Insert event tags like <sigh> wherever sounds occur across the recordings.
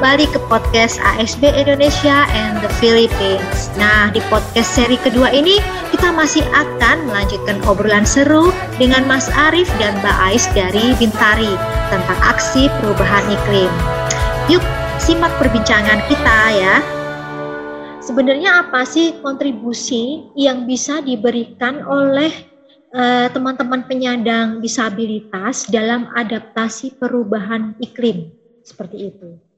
kembali ke podcast ASB Indonesia and the Philippines. Nah, di podcast seri kedua ini kita masih akan melanjutkan obrolan seru dengan Mas Arief dan Mbak Ais dari Bintari tentang aksi perubahan iklim. Yuk, simak perbincangan kita ya. Sebenarnya apa sih kontribusi yang bisa diberikan oleh eh, teman-teman uh, penyandang disabilitas dalam adaptasi perubahan iklim? Seperti itu.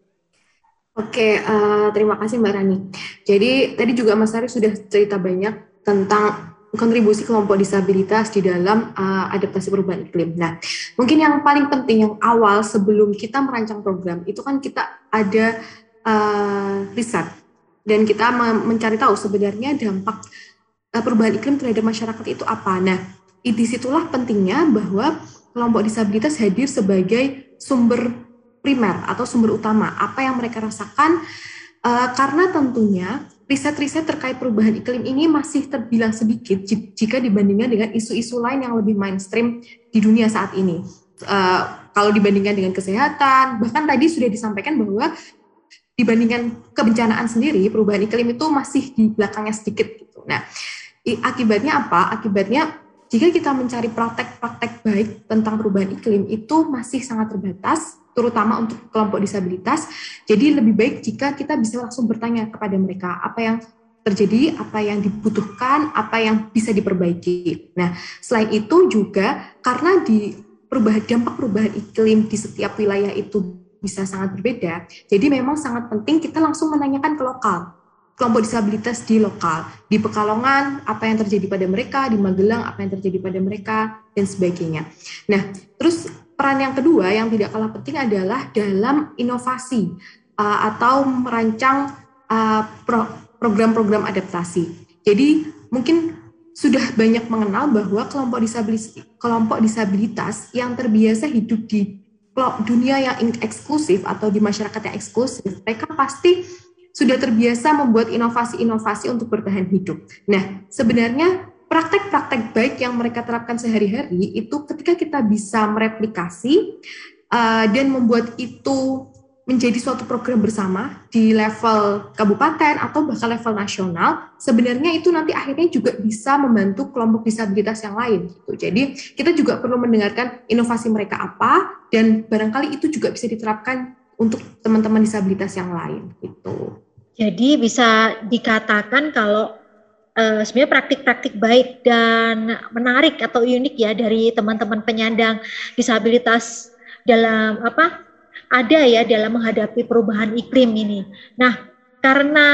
Oke, uh, terima kasih Mbak Rani. Jadi tadi juga Mas Ari sudah cerita banyak tentang kontribusi kelompok disabilitas di dalam uh, adaptasi perubahan iklim. Nah, mungkin yang paling penting yang awal sebelum kita merancang program itu kan kita ada uh, riset dan kita mencari tahu sebenarnya dampak perubahan iklim terhadap masyarakat itu apa. Nah, di situlah pentingnya bahwa kelompok disabilitas hadir sebagai sumber primer atau sumber utama apa yang mereka rasakan uh, karena tentunya riset-riset terkait perubahan iklim ini masih terbilang sedikit jika dibandingkan dengan isu-isu lain yang lebih mainstream di dunia saat ini. Uh, kalau dibandingkan dengan kesehatan, bahkan tadi sudah disampaikan bahwa dibandingkan kebencanaan sendiri, perubahan iklim itu masih di belakangnya sedikit. Gitu. Nah, akibatnya apa? Akibatnya jika kita mencari praktek-praktek baik tentang perubahan iklim itu masih sangat terbatas terutama untuk kelompok disabilitas. Jadi lebih baik jika kita bisa langsung bertanya kepada mereka apa yang terjadi, apa yang dibutuhkan, apa yang bisa diperbaiki. Nah, selain itu juga karena di perubahan dampak perubahan iklim di setiap wilayah itu bisa sangat berbeda. Jadi memang sangat penting kita langsung menanyakan ke lokal kelompok disabilitas di lokal. Di Pekalongan, apa yang terjadi pada mereka, di Magelang, apa yang terjadi pada mereka, dan sebagainya. Nah, terus peran yang kedua yang tidak kalah penting adalah dalam inovasi uh, atau merancang uh, program-program adaptasi. Jadi mungkin sudah banyak mengenal bahwa kelompok disabilitas, kelompok disabilitas yang terbiasa hidup di dunia yang eksklusif atau di masyarakat yang eksklusif, mereka pasti sudah terbiasa membuat inovasi-inovasi untuk bertahan hidup. Nah, sebenarnya praktek-praktek baik yang mereka terapkan sehari-hari itu ketika kita bisa mereplikasi uh, dan membuat itu menjadi suatu program bersama di level kabupaten atau bahkan level nasional, sebenarnya itu nanti akhirnya juga bisa membantu kelompok disabilitas yang lain. Gitu. Jadi kita juga perlu mendengarkan inovasi mereka apa dan barangkali itu juga bisa diterapkan untuk teman-teman disabilitas yang lain. Gitu. Jadi bisa dikatakan kalau uh, sebenarnya praktik-praktik baik dan menarik atau unik ya dari teman-teman penyandang disabilitas dalam apa ada ya dalam menghadapi perubahan iklim ini. Nah, karena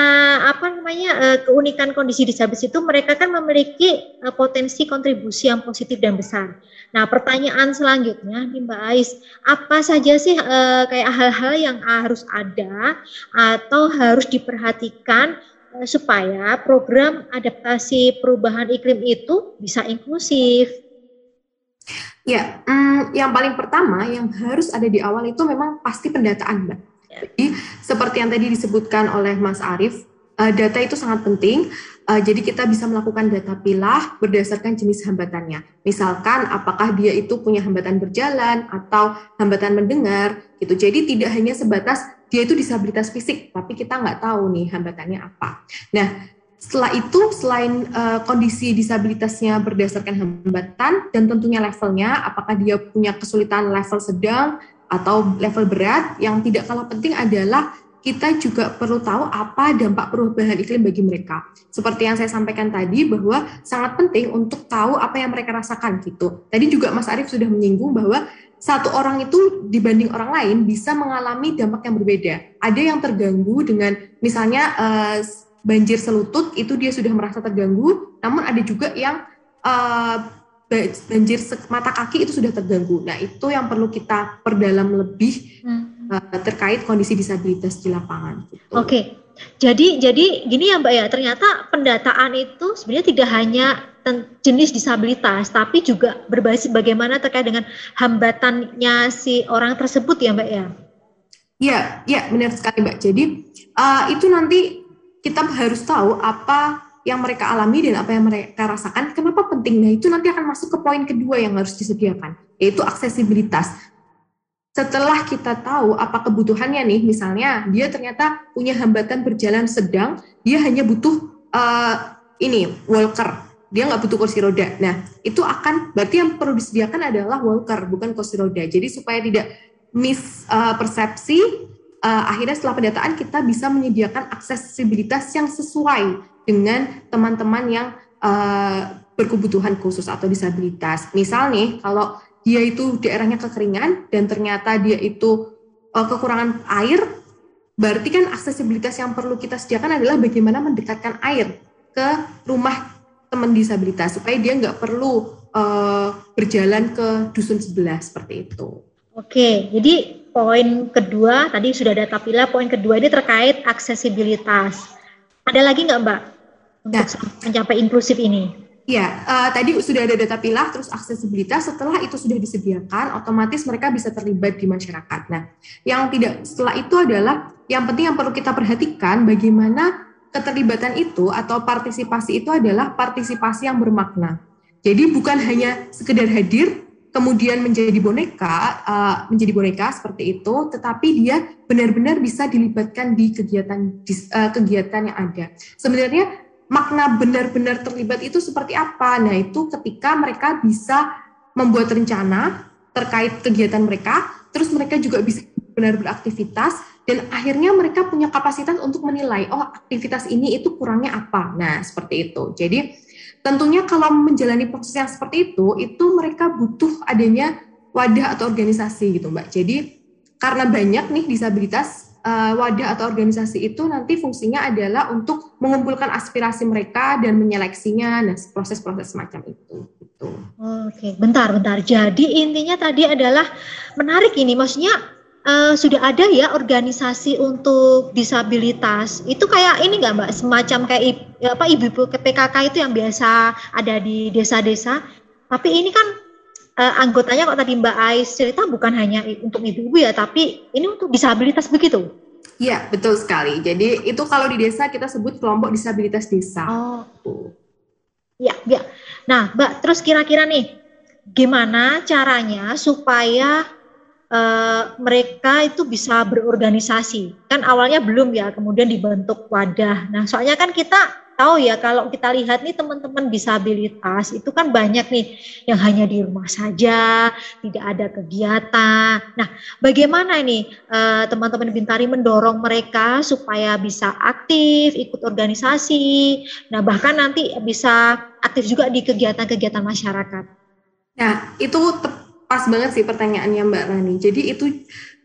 apa namanya uh, keunikan kondisi disabilitas itu mereka kan memiliki uh, potensi kontribusi yang positif dan besar. Nah, pertanyaan selanjutnya nih Mbak Ais, apa saja sih uh, kayak hal-hal yang harus ada atau harus diperhatikan Eh, supaya program adaptasi perubahan iklim itu bisa inklusif. Ya, hmm, yang paling pertama yang harus ada di awal itu memang pasti pendataan, Mbak. Jadi seperti yang tadi disebutkan oleh Mas Arief, uh, data itu sangat penting. Uh, jadi kita bisa melakukan data pilah berdasarkan jenis hambatannya. Misalkan apakah dia itu punya hambatan berjalan atau hambatan mendengar, gitu. Jadi tidak hanya sebatas dia itu disabilitas fisik, tapi kita nggak tahu nih hambatannya apa. Nah, setelah itu selain uh, kondisi disabilitasnya berdasarkan hambatan dan tentunya levelnya, apakah dia punya kesulitan level sedang atau level berat, yang tidak kalah penting adalah kita juga perlu tahu apa dampak perubahan iklim bagi mereka. Seperti yang saya sampaikan tadi bahwa sangat penting untuk tahu apa yang mereka rasakan gitu. Tadi juga Mas Arief sudah menyinggung bahwa satu orang itu dibanding orang lain bisa mengalami dampak yang berbeda. Ada yang terganggu dengan misalnya uh, banjir selutut itu dia sudah merasa terganggu, namun ada juga yang uh, banjir mata kaki itu sudah terganggu. Nah itu yang perlu kita perdalam lebih hmm. uh, terkait kondisi disabilitas di lapangan. Gitu. Oke. Okay. Jadi jadi gini ya Mbak ya, ternyata pendataan itu sebenarnya tidak hanya jenis disabilitas, tapi juga berbasis bagaimana terkait dengan hambatannya si orang tersebut ya Mbak ya? Iya, iya benar sekali Mbak. Jadi uh, itu nanti kita harus tahu apa yang mereka alami dan apa yang mereka rasakan. Kenapa penting? Nah itu nanti akan masuk ke poin kedua yang harus disediakan, yaitu aksesibilitas. setelah kita tahu apa kebutuhannya nih, misalnya dia ternyata punya hambatan berjalan sedang, dia hanya butuh uh, ini walker, dia nggak butuh kursi roda. Nah, itu akan berarti yang perlu disediakan adalah walker, bukan kursi roda. Jadi supaya tidak mis uh, persepsi, uh, akhirnya setelah pendataan kita bisa menyediakan aksesibilitas yang sesuai dengan teman-teman yang uh, berkebutuhan khusus atau disabilitas. Misal nih, kalau dia itu daerahnya kekeringan dan ternyata dia itu uh, kekurangan air, berarti kan aksesibilitas yang perlu kita sediakan adalah bagaimana mendekatkan air ke rumah teman disabilitas supaya dia nggak perlu uh, berjalan ke dusun sebelah seperti itu. Oke, jadi poin kedua tadi sudah ada tapila, poin kedua ini terkait aksesibilitas. Ada lagi nggak Mbak untuk nah, mencapai inklusif ini? Ya, uh, tadi sudah ada data pilah, terus aksesibilitas. Setelah itu sudah disediakan, otomatis mereka bisa terlibat di masyarakat. Nah, yang tidak setelah itu adalah yang penting yang perlu kita perhatikan bagaimana keterlibatan itu atau partisipasi itu adalah partisipasi yang bermakna. Jadi bukan hanya sekedar hadir, kemudian menjadi boneka, uh, menjadi boneka seperti itu, tetapi dia benar-benar bisa dilibatkan di kegiatan uh, kegiatan yang ada. Sebenarnya makna benar-benar terlibat itu seperti apa? Nah, itu ketika mereka bisa membuat rencana terkait kegiatan mereka, terus mereka juga bisa benar beraktivitas dan akhirnya mereka punya kapasitas untuk menilai, oh aktivitas ini itu kurangnya apa. Nah, seperti itu. Jadi, tentunya kalau menjalani proses yang seperti itu, itu mereka butuh adanya wadah atau organisasi gitu, Mbak. Jadi, karena banyak nih disabilitas uh, wadah atau organisasi itu nanti fungsinya adalah untuk mengumpulkan aspirasi mereka dan menyeleksinya, nah proses-proses semacam itu. Gitu. Oke, bentar, bentar. Jadi intinya tadi adalah menarik ini, maksudnya uh, sudah ada ya organisasi untuk disabilitas. Itu kayak ini nggak mbak, semacam kayak apa ibu-ibu PKK itu yang biasa ada di desa-desa. Tapi ini kan uh, anggotanya kok tadi Mbak Ais cerita bukan hanya untuk ibu-ibu ya, tapi ini untuk disabilitas begitu? Iya, betul sekali. Jadi itu kalau di desa kita sebut kelompok disabilitas desa. Oh. Iya, iya. Nah, Mbak, terus kira-kira nih gimana caranya supaya uh, mereka itu bisa berorganisasi? Kan awalnya belum ya, kemudian dibentuk wadah. Nah, soalnya kan kita tahu ya kalau kita lihat nih teman-teman disabilitas itu kan banyak nih yang hanya di rumah saja, tidak ada kegiatan. Nah, bagaimana ini eh, teman-teman Bintari mendorong mereka supaya bisa aktif, ikut organisasi, nah bahkan nanti bisa aktif juga di kegiatan-kegiatan masyarakat. Nah, itu pas banget sih pertanyaannya Mbak Rani. Jadi itu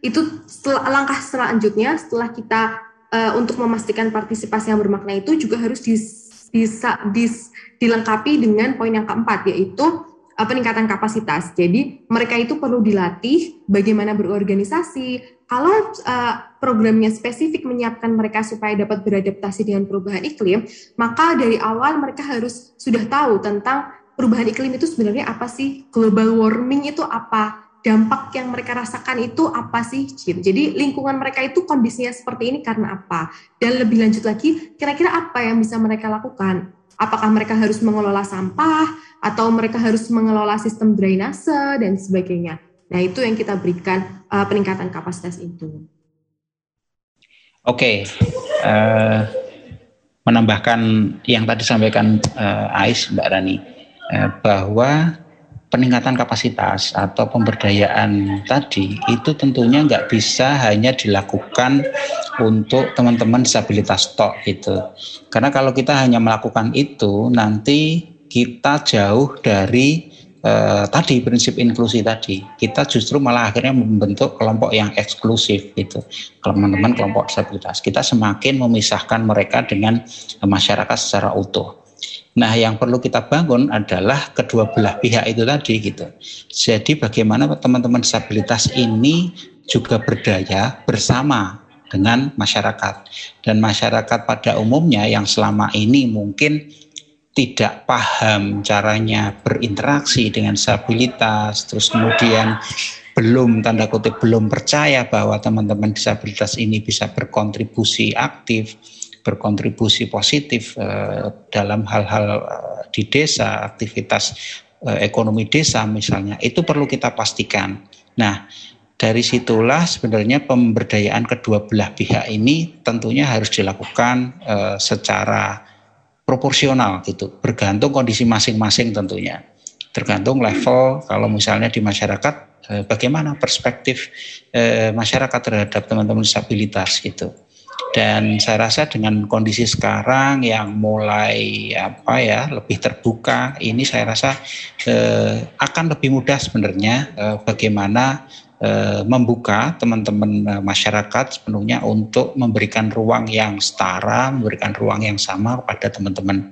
itu langkah selanjutnya setelah kita uh, untuk memastikan partisipasi yang bermakna itu juga harus dis, bisa dis, dilengkapi dengan poin yang keempat yaitu uh, peningkatan kapasitas. Jadi mereka itu perlu dilatih bagaimana berorganisasi. Kalau uh, programnya spesifik menyiapkan mereka supaya dapat beradaptasi dengan perubahan iklim, maka dari awal mereka harus sudah tahu tentang perubahan iklim itu sebenarnya apa sih, global warming itu apa, dampak yang mereka rasakan itu apa sih? Gitu. Jadi lingkungan mereka itu kondisinya seperti ini karena apa? Dan lebih lanjut lagi, kira-kira apa yang bisa mereka lakukan? Apakah mereka harus mengelola sampah atau mereka harus mengelola sistem drainase dan sebagainya? Nah itu yang kita berikan uh, peningkatan kapasitas itu. Oke, okay. uh, eh, menambahkan yang tadi sampaikan uh, Ais Mbak Rani uh, bahwa peningkatan kapasitas atau pemberdayaan tadi itu tentunya nggak bisa hanya dilakukan untuk teman-teman disabilitas tok itu karena kalau kita hanya melakukan itu nanti kita jauh dari eh, tadi prinsip inklusi tadi. Kita justru malah akhirnya membentuk kelompok yang eksklusif itu teman-teman kelompok disabilitas kita semakin memisahkan mereka dengan masyarakat secara utuh Nah, yang perlu kita bangun adalah kedua belah pihak itu tadi gitu. Jadi bagaimana teman-teman disabilitas ini juga berdaya bersama dengan masyarakat. Dan masyarakat pada umumnya yang selama ini mungkin tidak paham caranya berinteraksi dengan disabilitas, terus kemudian belum tanda kutip belum percaya bahwa teman-teman disabilitas ini bisa berkontribusi aktif berkontribusi positif uh, dalam hal-hal uh, di desa, aktivitas uh, ekonomi desa misalnya, itu perlu kita pastikan. Nah, dari situlah sebenarnya pemberdayaan kedua belah pihak ini tentunya harus dilakukan secara proporsional gitu, bergantung kondisi masing-masing tentunya. Tergantung level kalau misalnya di masyarakat bagaimana perspektif masyarakat terhadap teman-teman disabilitas gitu. Dan saya rasa dengan kondisi sekarang yang mulai apa ya lebih terbuka, ini saya rasa eh, akan lebih mudah sebenarnya eh, bagaimana eh, membuka teman-teman eh, masyarakat sepenuhnya untuk memberikan ruang yang setara, memberikan ruang yang sama kepada teman-teman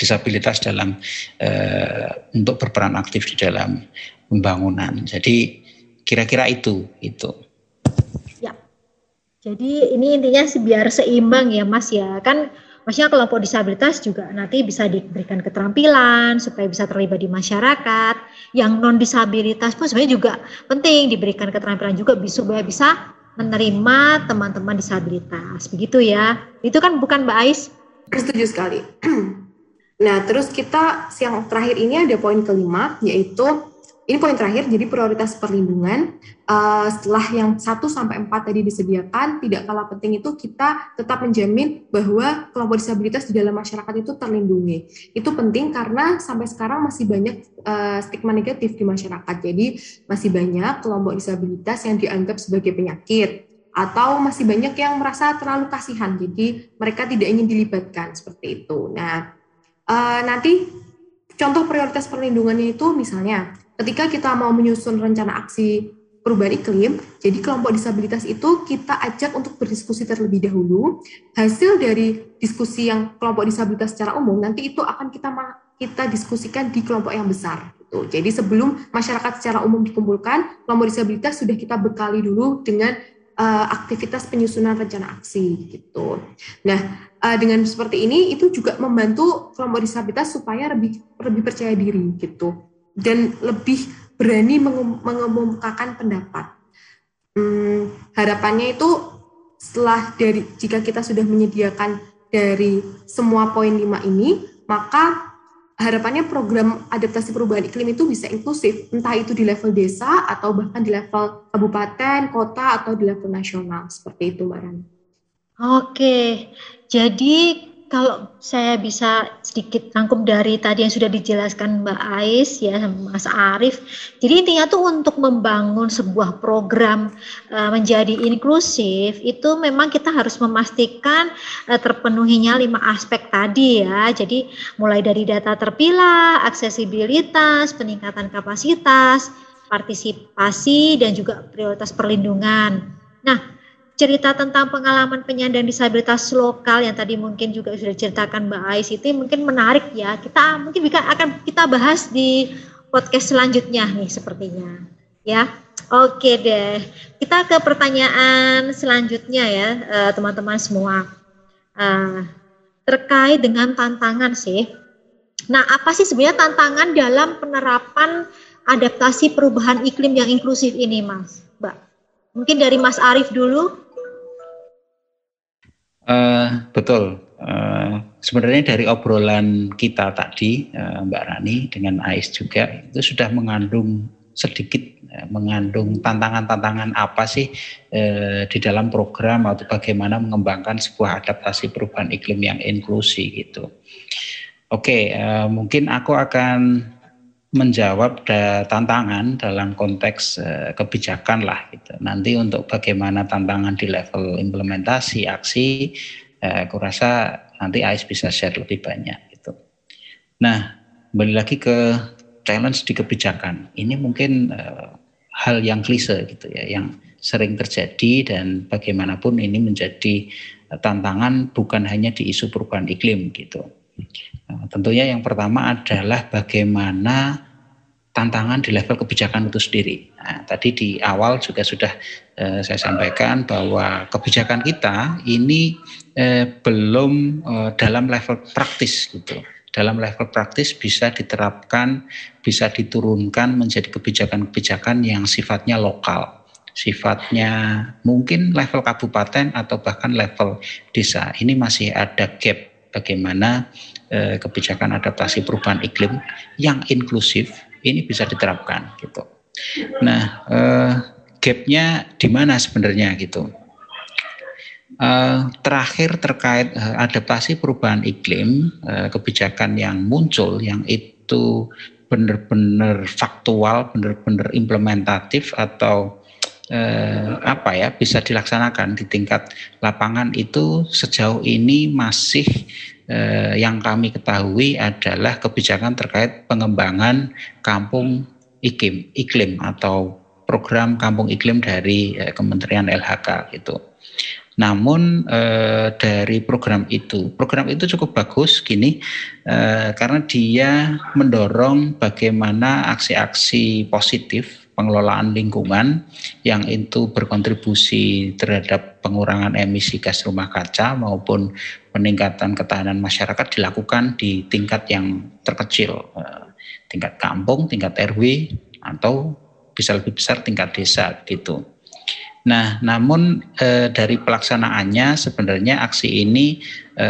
disabilitas dalam eh, untuk berperan aktif di dalam pembangunan. Jadi kira-kira itu itu. Jadi ini intinya biar seimbang ya Mas ya. Kan maksudnya kelompok disabilitas juga nanti bisa diberikan keterampilan supaya bisa terlibat di masyarakat. Yang non disabilitas pun sebenarnya juga penting diberikan keterampilan juga supaya bisa menerima teman-teman disabilitas. Begitu ya. Itu kan bukan Mbak Ais? Setuju sekali. <clears throat> Nah, terus kita siang terakhir ini ada poin kelima yaitu ini poin terakhir, jadi prioritas perlindungan uh, setelah yang 1 sampai 4 tadi disediakan, tidak kalah penting itu kita tetap menjamin bahwa kelompok disabilitas di dalam masyarakat itu terlindungi. Itu penting karena sampai sekarang masih banyak uh, stigma negatif di masyarakat. Jadi masih banyak kelompok disabilitas yang dianggap sebagai penyakit atau masih banyak yang merasa terlalu kasihan. Jadi mereka tidak ingin dilibatkan seperti itu. Nah, uh, nanti contoh prioritas perlindungannya itu misalnya ketika kita mau menyusun rencana aksi perubahan iklim, jadi kelompok disabilitas itu kita ajak untuk berdiskusi terlebih dahulu. Hasil dari diskusi yang kelompok disabilitas secara umum nanti itu akan kita kita diskusikan di kelompok yang besar. Gitu. Jadi sebelum masyarakat secara umum dikumpulkan, kelompok disabilitas sudah kita bekali dulu dengan uh, aktivitas penyusunan rencana aksi gitu. Nah, uh, dengan seperti ini itu juga membantu kelompok disabilitas supaya lebih lebih percaya diri gitu dan lebih berani mengemukakan pendapat. Hmm, harapannya itu setelah dari jika kita sudah menyediakan dari semua poin lima ini, maka harapannya program adaptasi perubahan iklim itu bisa inklusif, entah itu di level desa atau bahkan di level kabupaten, kota atau di level nasional seperti itu, Mbak. Oke, jadi kalau saya bisa sedikit rangkum dari tadi yang sudah dijelaskan Mbak Ais ya Mas Arief. Jadi intinya tuh untuk membangun sebuah program uh, menjadi inklusif itu memang kita harus memastikan uh, terpenuhinya lima aspek tadi ya. Jadi mulai dari data terpilah, aksesibilitas, peningkatan kapasitas, partisipasi dan juga prioritas perlindungan. Nah, cerita tentang pengalaman penyandang disabilitas lokal yang tadi mungkin juga sudah ceritakan Mbak Ais itu mungkin menarik ya. Kita mungkin bisa akan kita bahas di podcast selanjutnya nih sepertinya. Ya. Oke deh. Kita ke pertanyaan selanjutnya ya, eh, teman-teman semua. Uh, terkait dengan tantangan sih. Nah, apa sih sebenarnya tantangan dalam penerapan adaptasi perubahan iklim yang inklusif ini, Mas? Mbak. Mungkin dari Mas Arief dulu. Uh, betul. Uh, sebenarnya dari obrolan kita tadi, uh, Mbak Rani dengan Ais juga itu sudah mengandung sedikit uh, mengandung tantangan-tantangan apa sih uh, di dalam program atau bagaimana mengembangkan sebuah adaptasi perubahan iklim yang inklusi gitu. Oke, okay, uh, mungkin aku akan menjawab tantangan dalam konteks uh, kebijakan lah gitu. Nanti untuk bagaimana tantangan di level implementasi aksi, uh, aku rasa nanti AIS bisa share lebih banyak gitu. Nah, kembali lagi ke challenge di kebijakan. Ini mungkin uh, hal yang klise gitu ya, yang sering terjadi dan bagaimanapun ini menjadi tantangan bukan hanya di isu perubahan iklim gitu. Nah, tentunya yang pertama adalah bagaimana tantangan di level kebijakan itu sendiri. Nah, tadi di awal juga sudah eh, saya sampaikan bahwa kebijakan kita ini eh, belum eh, dalam level praktis gitu. Dalam level praktis bisa diterapkan, bisa diturunkan menjadi kebijakan-kebijakan yang sifatnya lokal, sifatnya mungkin level kabupaten atau bahkan level desa. Ini masih ada gap bagaimana eh, kebijakan adaptasi perubahan iklim yang inklusif ini bisa diterapkan gitu. Nah, eh, gapnya di mana sebenarnya gitu. Uh, terakhir terkait uh, adaptasi perubahan iklim, uh, kebijakan yang muncul yang itu benar-benar faktual, benar-benar implementatif atau uh, apa ya bisa dilaksanakan di tingkat lapangan itu sejauh ini masih uh, yang kami ketahui adalah kebijakan terkait pengembangan kampung iklim, iklim atau program kampung iklim dari uh, Kementerian LHK gitu. Namun eh, dari program itu, program itu cukup bagus gini eh, karena dia mendorong bagaimana aksi-aksi positif pengelolaan lingkungan yang itu berkontribusi terhadap pengurangan emisi gas rumah kaca maupun peningkatan ketahanan masyarakat dilakukan di tingkat yang terkecil, eh, tingkat kampung, tingkat RW atau bisa lebih besar tingkat desa gitu. Nah, namun e, dari pelaksanaannya sebenarnya aksi ini e,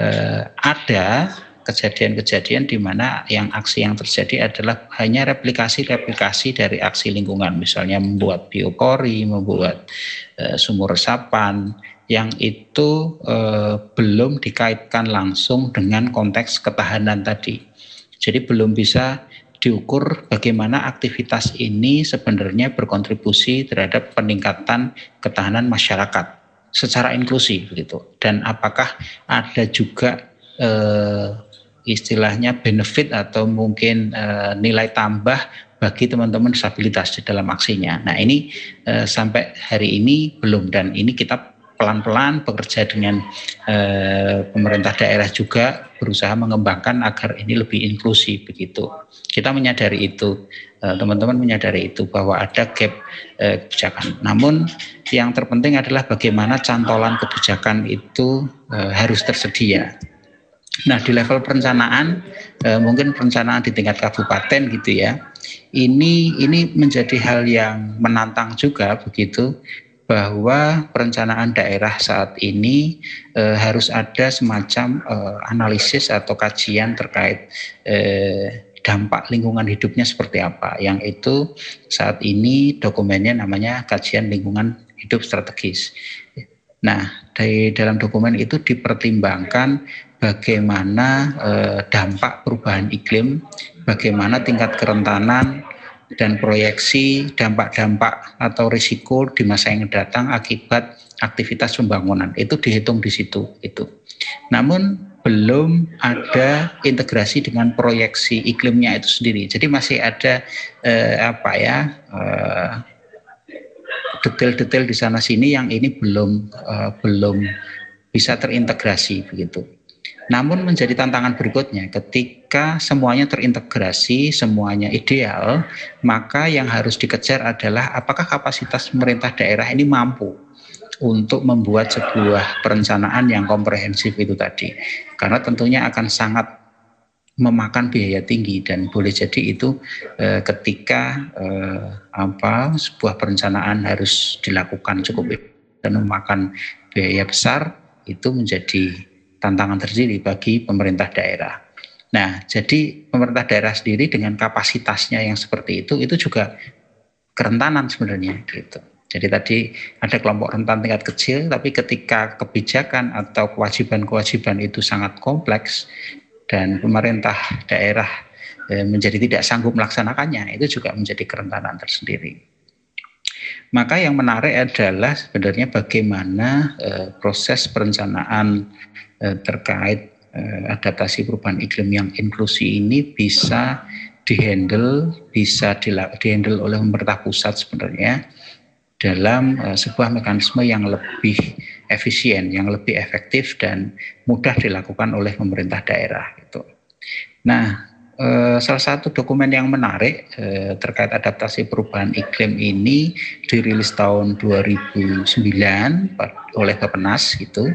ada kejadian-kejadian di mana yang aksi yang terjadi adalah hanya replikasi-replikasi dari aksi lingkungan, misalnya membuat biopori, membuat e, sumur resapan, yang itu e, belum dikaitkan langsung dengan konteks ketahanan tadi. Jadi belum bisa diukur bagaimana aktivitas ini sebenarnya berkontribusi terhadap peningkatan ketahanan masyarakat secara inklusif begitu dan apakah ada juga eh, istilahnya benefit atau mungkin eh, nilai tambah bagi teman-teman disabilitas di dalam aksinya. Nah ini eh, sampai hari ini belum dan ini kita pelan-pelan bekerja dengan eh, pemerintah daerah juga berusaha mengembangkan agar ini lebih inklusif begitu. Kita menyadari itu, teman-teman menyadari itu bahwa ada gap eh, kebijakan. Namun yang terpenting adalah bagaimana cantolan kebijakan itu eh, harus tersedia. Nah di level perencanaan eh, mungkin perencanaan di tingkat kabupaten gitu ya. Ini ini menjadi hal yang menantang juga begitu bahwa perencanaan daerah saat ini e, harus ada semacam e, analisis atau kajian terkait e, dampak lingkungan hidupnya seperti apa. Yang itu saat ini dokumennya namanya kajian lingkungan hidup strategis. Nah, dari dalam dokumen itu dipertimbangkan bagaimana e, dampak perubahan iklim, bagaimana tingkat kerentanan dan proyeksi dampak-dampak atau risiko di masa yang datang akibat aktivitas pembangunan itu dihitung di situ itu. Namun belum ada integrasi dengan proyeksi iklimnya itu sendiri. Jadi masih ada eh, apa ya eh, detail-detail di sana sini yang ini belum eh, belum bisa terintegrasi begitu. Namun menjadi tantangan berikutnya ketika semuanya terintegrasi, semuanya ideal, maka yang harus dikejar adalah apakah kapasitas pemerintah daerah ini mampu untuk membuat sebuah perencanaan yang komprehensif itu tadi. Karena tentunya akan sangat memakan biaya tinggi dan boleh jadi itu eh, ketika eh, apa sebuah perencanaan harus dilakukan cukup dan memakan biaya besar itu menjadi tantangan tersendiri bagi pemerintah daerah. Nah, jadi pemerintah daerah sendiri dengan kapasitasnya yang seperti itu, itu juga kerentanan sebenarnya gitu. Jadi tadi ada kelompok rentan tingkat kecil, tapi ketika kebijakan atau kewajiban-kewajiban itu sangat kompleks dan pemerintah daerah eh, menjadi tidak sanggup melaksanakannya, itu juga menjadi kerentanan tersendiri. Maka yang menarik adalah sebenarnya bagaimana eh, proses perencanaan terkait eh, adaptasi perubahan iklim yang inklusi ini bisa dihandle bisa dihandle oleh pemerintah pusat sebenarnya dalam uh, sebuah mekanisme yang lebih efisien, yang lebih efektif dan mudah dilakukan oleh pemerintah daerah gitu. Nah, uh, salah satu dokumen yang menarik uh, terkait adaptasi perubahan iklim ini dirilis tahun 2009 oleh Bapenas gitu.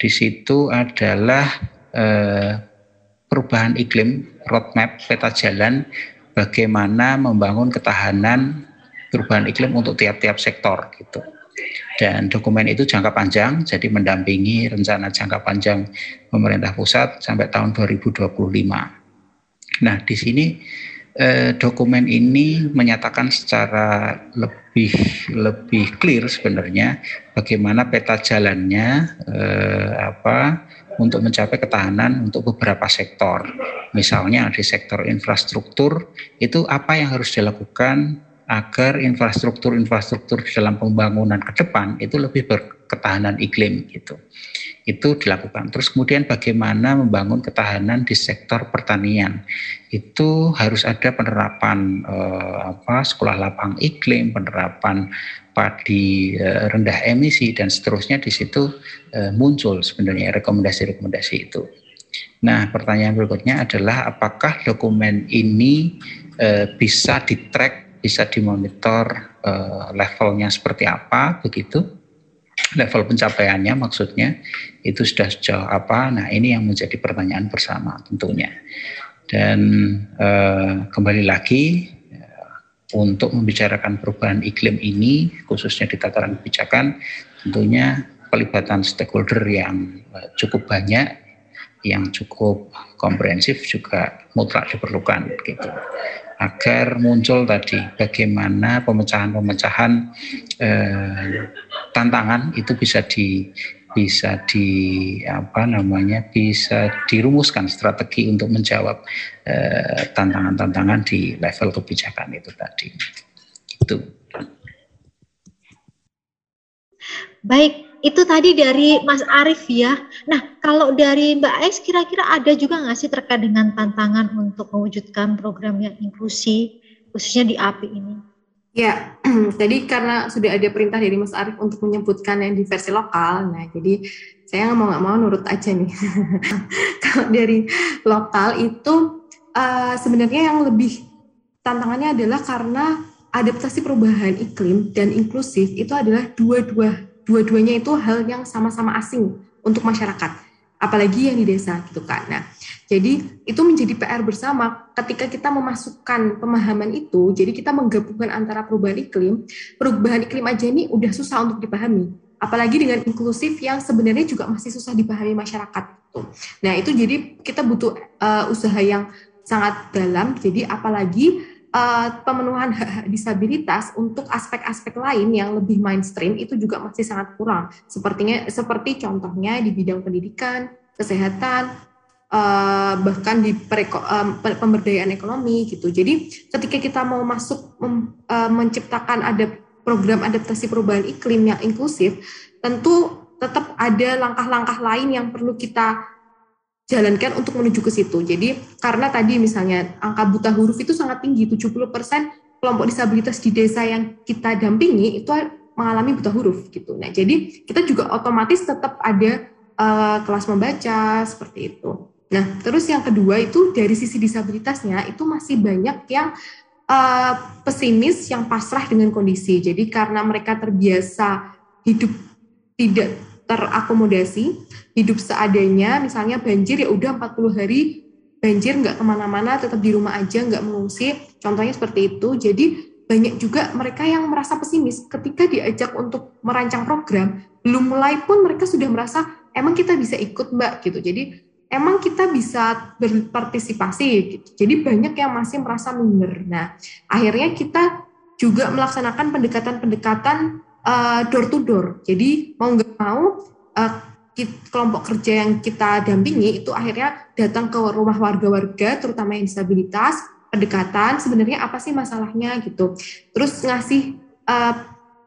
Di situ adalah eh, perubahan iklim, roadmap, peta jalan bagaimana membangun ketahanan perubahan iklim untuk tiap-tiap sektor gitu. Dan dokumen itu jangka panjang, jadi mendampingi rencana jangka panjang pemerintah pusat sampai tahun 2025. Nah, di sini eh, dokumen ini menyatakan secara lebih lebih clear sebenarnya bagaimana peta jalannya eh, apa untuk mencapai ketahanan untuk beberapa sektor. Misalnya di sektor infrastruktur itu apa yang harus dilakukan agar infrastruktur-infrastruktur dalam pembangunan ke depan itu lebih berketahanan iklim gitu itu dilakukan. Terus kemudian bagaimana membangun ketahanan di sektor pertanian. Itu harus ada penerapan eh, apa sekolah lapang iklim, penerapan padi eh, rendah emisi dan seterusnya di situ eh, muncul sebenarnya rekomendasi-rekomendasi itu. Nah, pertanyaan berikutnya adalah apakah dokumen ini eh, bisa di-track, bisa dimonitor eh, levelnya seperti apa begitu? Level pencapaiannya maksudnya itu sudah sejauh apa? Nah ini yang menjadi pertanyaan bersama tentunya. Dan eh, kembali lagi eh, untuk membicarakan perubahan iklim ini khususnya di tataran kebijakan tentunya pelibatan stakeholder yang eh, cukup banyak yang cukup komprehensif juga mutlak diperlukan gitu agar muncul tadi bagaimana pemecahan-pemecahan eh, tantangan itu bisa di bisa di apa namanya bisa dirumuskan strategi untuk menjawab eh, tantangan-tantangan eh, di level kebijakan itu tadi. Itu baik itu tadi dari Mas Arief ya. Nah, kalau dari Mbak Ais kira-kira ada juga nggak sih terkait dengan tantangan untuk mewujudkan program yang inklusi, khususnya di API ini? Ya, <clears throat> tadi karena sudah ada perintah dari Mas Arief untuk menyebutkan yang di versi lokal, nah jadi saya mau nggak mau nurut aja nih. <laughs> kalau dari lokal itu uh, sebenarnya yang lebih tantangannya adalah karena adaptasi perubahan iklim dan inklusif itu adalah dua-dua dua-duanya itu hal yang sama-sama asing untuk masyarakat, apalagi yang di desa gitu kan. Nah, jadi itu menjadi PR bersama ketika kita memasukkan pemahaman itu, jadi kita menggabungkan antara perubahan iklim, perubahan iklim aja ini udah susah untuk dipahami, apalagi dengan inklusif yang sebenarnya juga masih susah dipahami masyarakat. Gitu. Nah, itu jadi kita butuh uh, usaha yang sangat dalam, jadi apalagi uh, pemenuhan hak-hak disabilitas untuk aspek-aspek lain yang lebih mainstream itu juga masih sangat kurang. Sepertinya seperti contohnya di bidang pendidikan, kesehatan, uh, bahkan di pereko, um, pemberdayaan ekonomi gitu. Jadi ketika kita mau masuk mem, uh, menciptakan ada program adaptasi perubahan iklim yang inklusif, tentu tetap ada langkah-langkah lain yang perlu kita jalankan untuk menuju ke situ. Jadi karena tadi misalnya angka buta huruf itu sangat tinggi, 70% kelompok disabilitas di desa yang kita dampingi itu mengalami buta huruf gitu. Nah, jadi kita juga otomatis tetap ada uh, kelas membaca seperti itu. Nah, terus yang kedua itu dari sisi disabilitasnya itu masih banyak yang uh, pesimis yang pasrah dengan kondisi. Jadi karena mereka terbiasa hidup tidak terakomodasi, hidup seadanya, misalnya banjir ya udah 40 hari banjir nggak ke mana-mana, tetap di rumah aja, nggak mengungsi, contohnya seperti itu. Jadi banyak juga mereka yang merasa pesimis ketika diajak untuk merancang program, belum mulai pun mereka sudah merasa emang kita bisa ikut mbak gitu. Jadi emang kita bisa berpartisipasi gitu. Jadi banyak yang masih merasa minder. Nah akhirnya kita juga melaksanakan pendekatan-pendekatan uh, door to door. Jadi mau nggak mau uh, kelompok kerja yang kita dampingi itu akhirnya datang ke rumah warga-warga, terutama yang disabilitas, pendekatan sebenarnya apa sih masalahnya gitu. Terus ngasih uh,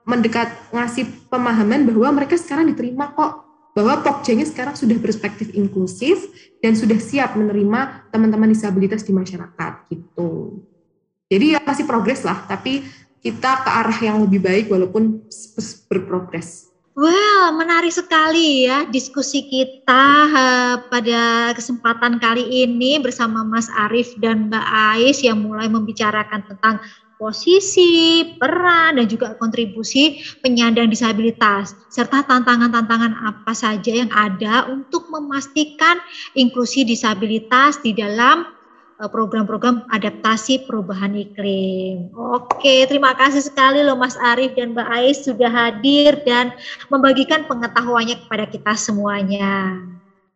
mendekat ngasih pemahaman bahwa mereka sekarang diterima kok bahwa Pokjanya sekarang sudah berspektif inklusif dan sudah siap menerima teman-teman disabilitas di masyarakat gitu. Jadi ya masih progres lah, tapi kita ke arah yang lebih baik walaupun berprogres. Well, menarik sekali ya diskusi kita uh, pada kesempatan kali ini bersama Mas Arief dan Mbak Ais yang mulai membicarakan tentang posisi, peran, dan juga kontribusi penyandang disabilitas, serta tantangan-tantangan apa saja yang ada untuk memastikan inklusi disabilitas di dalam Eh, program-program adaptasi perubahan iklim. Oke, terima kasih sekali loh Mas Arief dan Mbak Ais sudah hadir dan membagikan pengetahuannya kepada kita semuanya.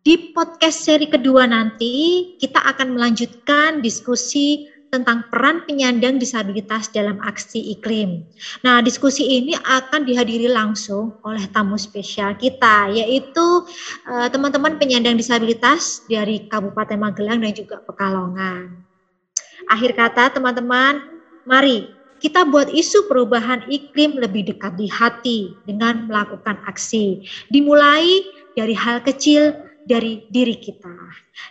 Di podcast seri kedua nanti kita akan melanjutkan diskusi tentang peran penyandang disabilitas dalam aksi iklim. Nah, diskusi ini akan dihadiri langsung oleh tamu spesial kita, yaitu eh, teman-teman uh, penyandang disabilitas dari Kabupaten Magelang dan juga Pekalongan. Akhir kata, teman-teman, mari kita buat isu perubahan iklim lebih dekat di hati dengan melakukan aksi. Dimulai dari hal kecil dari diri kita.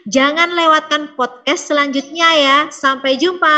Jangan lewatkan podcast selanjutnya ya. Sampai jumpa.